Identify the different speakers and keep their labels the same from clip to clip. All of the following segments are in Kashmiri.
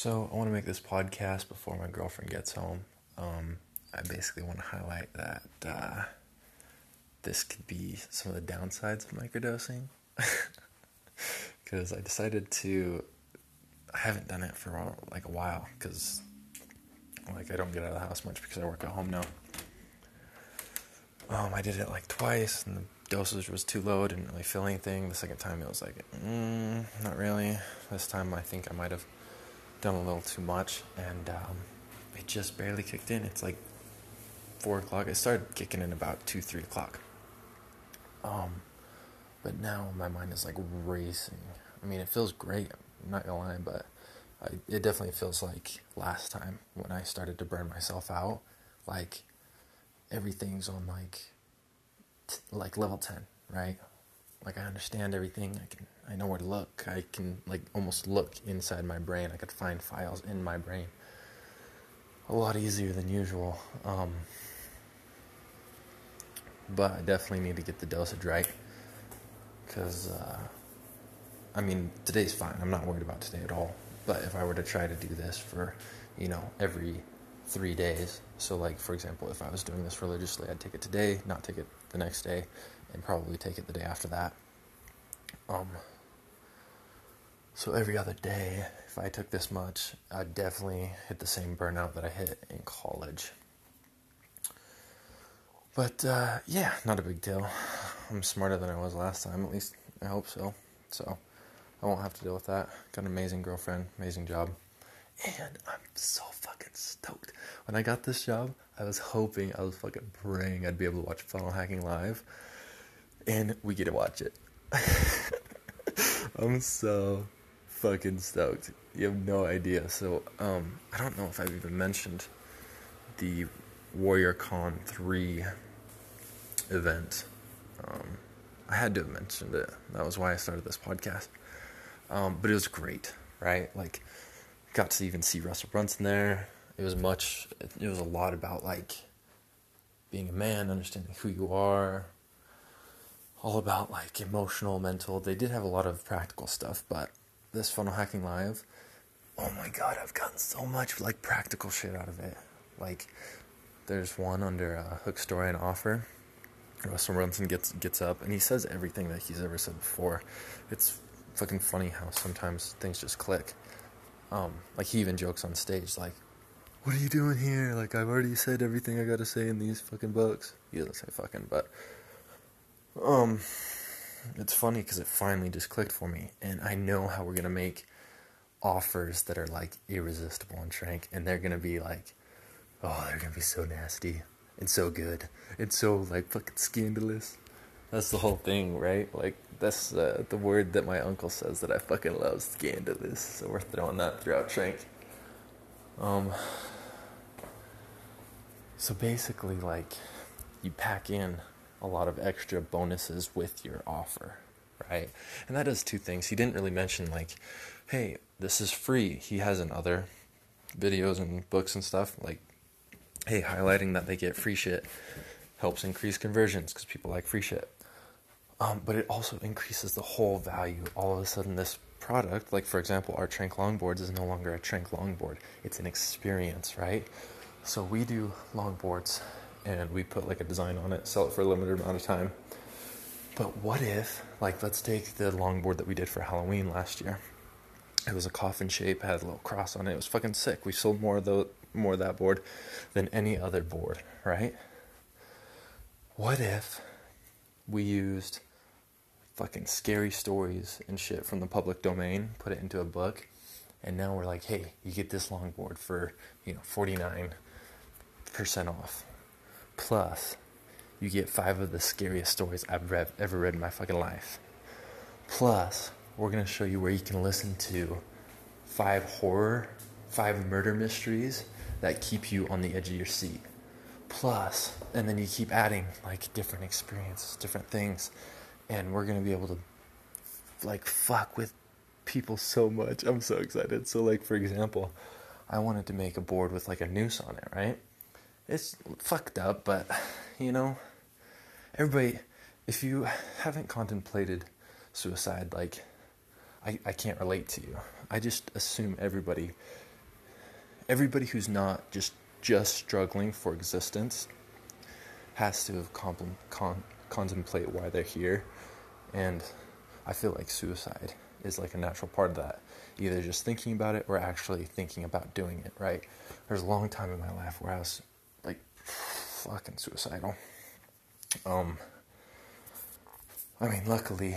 Speaker 1: سو اوٚن مےٚ أکِس فاٹ گے ہَس پِفر مےٚ گرٛافِنٛگ ساے کٔڑۍ ٲسٕنۍ واریاہ ٹینچ اینٛڈ دِچ پیرِ کیکٹین it's like four clock start کیکن and to three clock um نی my mind is like me feel رفنٹ feel like last time وۄنۍ آی سِٹارٹ ٹُو بر ما سَل ہاو لایک ایٚوری تھِنٛگ وَن ما لایک لوڈ رایٹ آ کی understand everything I can I know what look I can like almost look inside my brain I can find face in my brain we did E کِن ٹُڈے اِز فو بف اٹر ای three days so like for example if انسل تہِ کِت دے ام تھک ٹُڈے آفٹر دیٹ سوت the same pro in college but big last گرزِنٛگ job this job بورگ لایف اینٛڈ واچ اِٹ فِنسٹ یِم no idea so اٮ۪راف mention the where Khan three event I had the mention podcast but was great right like cat even سُپرسن much was R like been understanding how you are there is one there آفرتھ for it's fun sometimes things these کٕلایک like he when just on stage like it's fine collect for me and I know have gain make offers there it like you رِزٹ an shrink and there can be like so good it so like لایکلز so basically like یہِ پیکین a lot of extra bonuses with your offer, right? And that does two things. He didn't really mention like, hey, this is free. He has in other videos and books and stuff, like, hey, highlighting that they get free shit helps increase conversions because people like free shit. Um, but it also increases the whole value. All of a sudden, this product, like for example, our Trank Longboards is no longer a Trank Longboard. It's an experience, right? So we do longboards and we design آنلف رِگلٹ what if like what's day the longboard we that for helm we in last year was ااف in shape ہیلو کرٛاس اوٚن وُچھ so more the more board then either board right what if we use pick scary stories and share from the public domain for into book and now we're like hey you get this longboard for you know forty nine percent off Plus, you get 5 of the scariest stories I've ever read in my fucking life. Plus, we're going to show you where you can listen to 5 murder mysteries that keep you on the edge of your seat. Plus, and then you keep adding, like, different experiences, different things. And we're going to be able to, like, fuck with people so much. I'm so excited. So, like, for example, I wanted to make a board with, like, a noose on it, right? It's fucked up, but, you know, everybody, if you haven't contemplated suicide, like, I can't relate to you. I just assume everybody who's not just struggling for existence has to have contemplate why they're here, and I feel like suicide is like a natural part of that, either just thinking about it or actually thinking about doing it, right? There's a long time in my life where I was فینسایڈ I luckily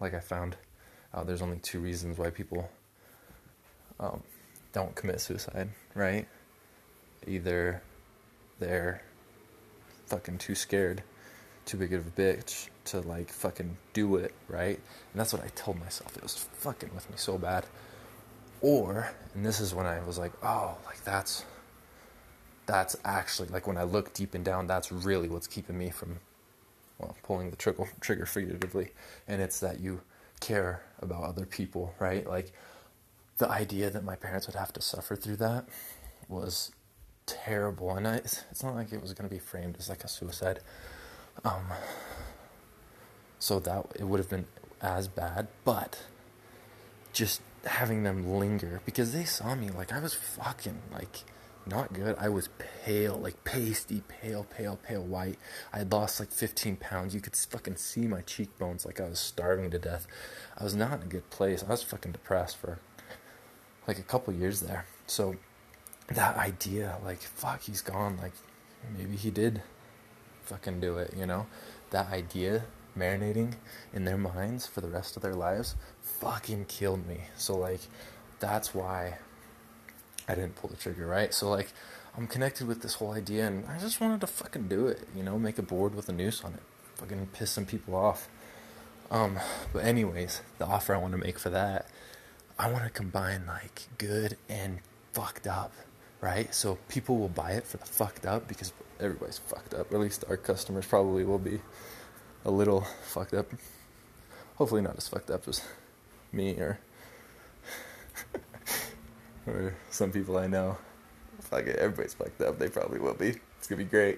Speaker 1: like I friend دنلی three reason why people don't کی مےٚ suicide right either there fan scared to be get best like fuck N to right نیٹ وَن مے سیل fan so bet or this is one was like that that ex لَک لَگ one a look deep and down that real was keep in me from fall درٛوگر فریگر and it's that you care about other people right like the I die parents what have to suffer through that was hair بوٚن کی وَن بیٚیہِ friend suicide so they would been as bad but just hang نم لِنٛگ بِکاز دی سام مِن like I was fucking like not care I was feel like face the few few fee why I داس لایِک فِفٹیٖن سی ما چھِ پٮ۪وان not care play as fucking the فرٛاسفَر like a couple years there so the idea like fuck یی اِز کان like maybe he did fuck Dew you know the idea marinating in their minds for the rest of their life واقی اِن کیل مے so like that way I didn't pull the trigger, right? So, like, I'm connected with this whole idea, and I just wanted to fucking do it, you know, make a board with a noose on it, fucking piss some people off. Um, but anyways, the offer I want to make for that, I want to combine, like, good and fucked up, right? So people will buy it for the fucked up, because everybody's fucked up, or at least our customers probably will be a little fucked up. Hopefully not as fucked up as me or some people آ فرٛاے گٔے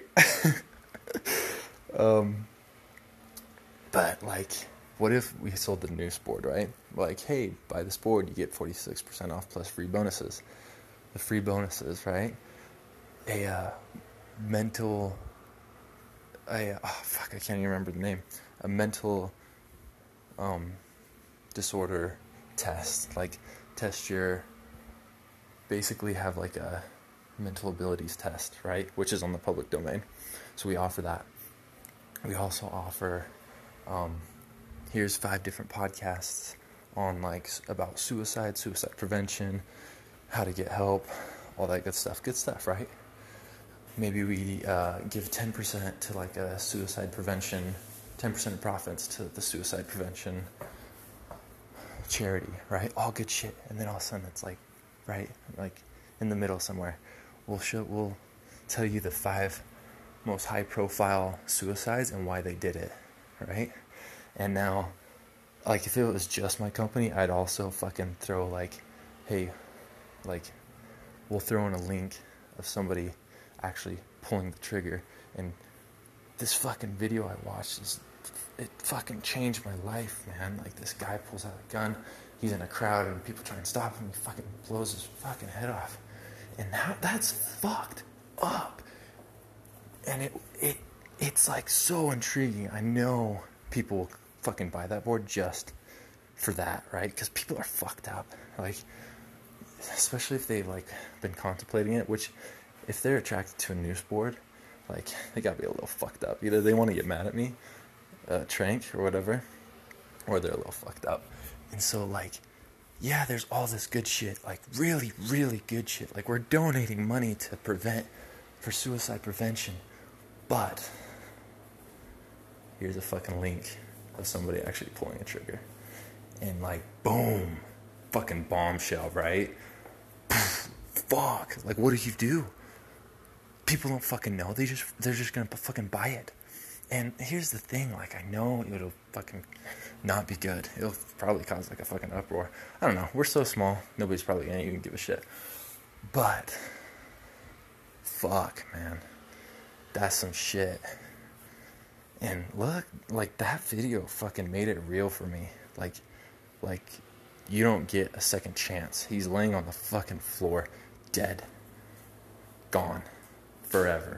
Speaker 1: لایک وۄنۍ if so the support right like hey buy دپور get forty six percent off plus free bonuses free bonus right into fan remember name a mental disorder like ٹھیس چِھر basically have like a mental abilities test, right? Which is on the public domain. So we offer that. We also offer, um, here's 5 different podcasts on like about suicide, suicide prevention, how to get help, all that good stuff. Good stuff, right? Maybe we uh, give 10% to like a suicide prevention, 10% of profits to the suicide prevention charity, right? All good shit. And then all of a sudden it's like in the mirror یہِ دَ فایِو مےٚ اوس ہاے پرٛو فایو سُہ size and why the dad right and just my company I also fuck and through like hey like وو پھِرو نا لِنکری actually phone there اِنڈِس ویریو I watch if fan change my life سٹ فورِک پِن خانے which if there attract news poor like of phone man me تھریک whatever وا دیل of fuck دپ in so like yeah these all was good shit like really really good shit like what down and his thing like آیور the he فِ your fuck and marry view for me like like you know get a second chance he is wing on the fan floor ٹیڈ کان فار ایٚوَر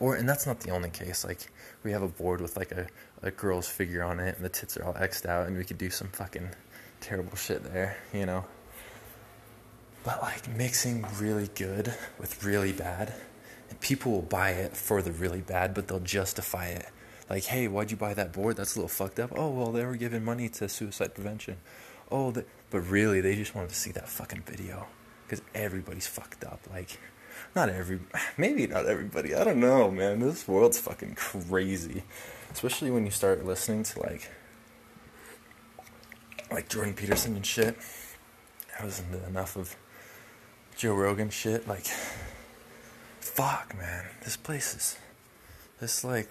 Speaker 1: اور نَژٕنَت یِو نہٕ کینٛہہ لایِک وی ہیٚو اَ بوڑ اوس cross figure پھَکٕنۍ good with really bad P پوے for the really bad but دوٹ just فاے like hey was you that board real everybody may be not every Pari now this world اِیزیٚس وٕنۍ سِٹارٹ لیسن لایک لایک چونٛگ پیٖرسن چھِ like fuck man this place is it like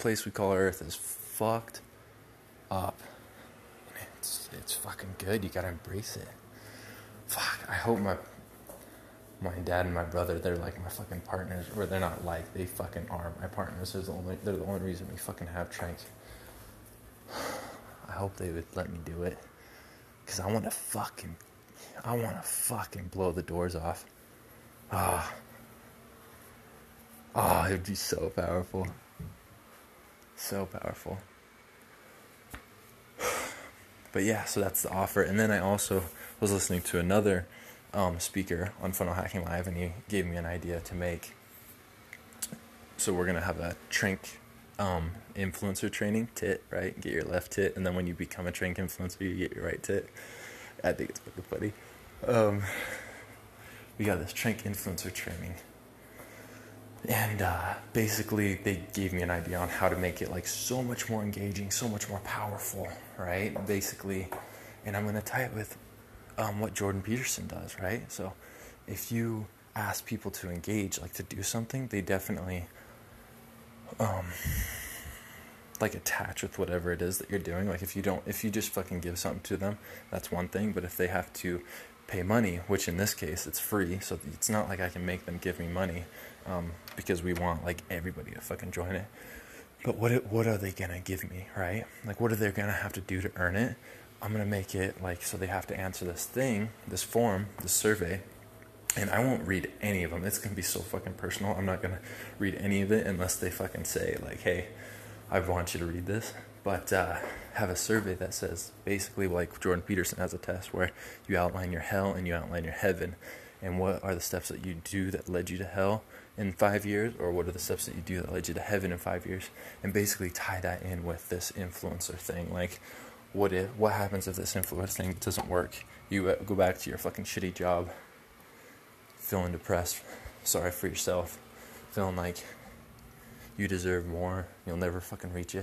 Speaker 1: place we cover اِتھ is fuck my dad my برٛدرفُل um super in phone ہیٚمو ہا گیم یَن اَک سُہ وَرقَن لیف تہِ how make it like so much موگیجِنٛگ so much more powerful right basically Um, what Jordan Peterson does, right? So if you ask people to engage, like to do something, they definitely um, like attach with whatever it is that you're doing. Like if you just fucking give something to them, that's one thing. But if they have to pay money, which in this case it's free, so it's not like I can make them give me money, um, because we want like everybody to fucking join it. But what are they gonna give me, right? Like what are they gonna have to do to earn it? Um مے کیٚنٛہہ like so the have to answer this thing this forum دروے an a وۄن ریٖد ایٚنیس کَن بِی سو فک ایٚن person can read ایٚنیس the say like hey a وۄن ریٖد دِس پَتہ ہیٚروے دس ایس بےلی وۄنۍ کُچر پیٚو ایز اتھ ویر U are when your here and you are when your here and what are دِٹیپ the deliver the in five years or what are did all then in five years and basically the end with this influencing like what it happens is um it work you go back to your fee O depressed sorry for self like you deserve more یوٚن fucking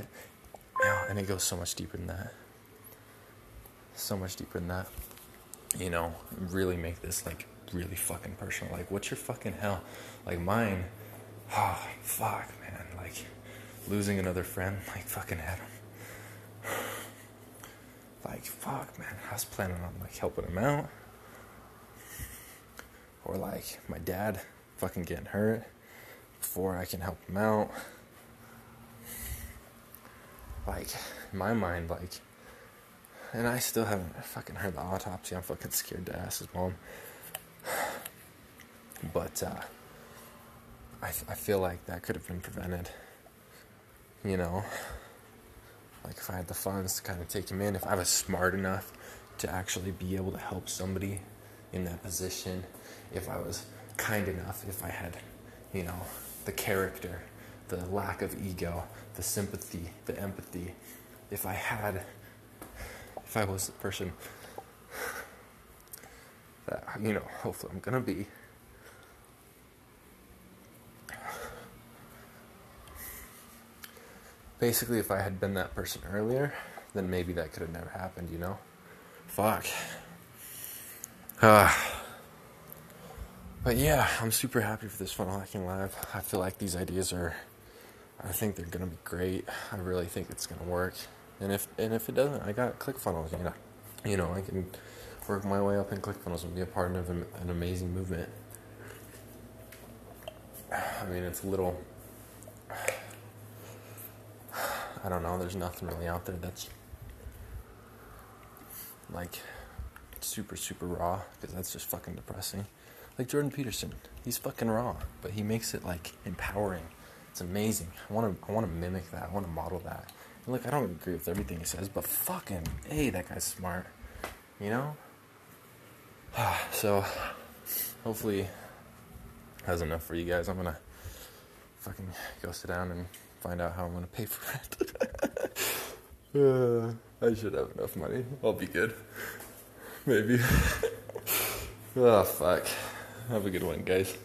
Speaker 1: really make this like really fuck in person like وَق in like mind losing bike for ہسپین help ma'am like ما did fucking can her for I can help me bike my my bike اینسٹ fucking ہتھ آبس کیٛاہ ڈیم بٹ ال لایک دیٹ کُم پرو فَنسکی مین اِف اَسمار ایچ وَلپ summary in addition if us card اِنف اِف اَو در دَ اِگ دِمپتی empathy if I his personal can پ بے سیکی پاے ہیٚٹ نَر اویر مےٚ باپتھ فالو چُھ مےٚ زِ موٗمین لَک سوٗپَر سوٗپَر لَگ چَنٛڈ فیس فَن را بہٕ he make it like empowering so hopefully is an free گژھ پَہَن ہا مےٚ فیس ہیٚو من care may be care one گَژھ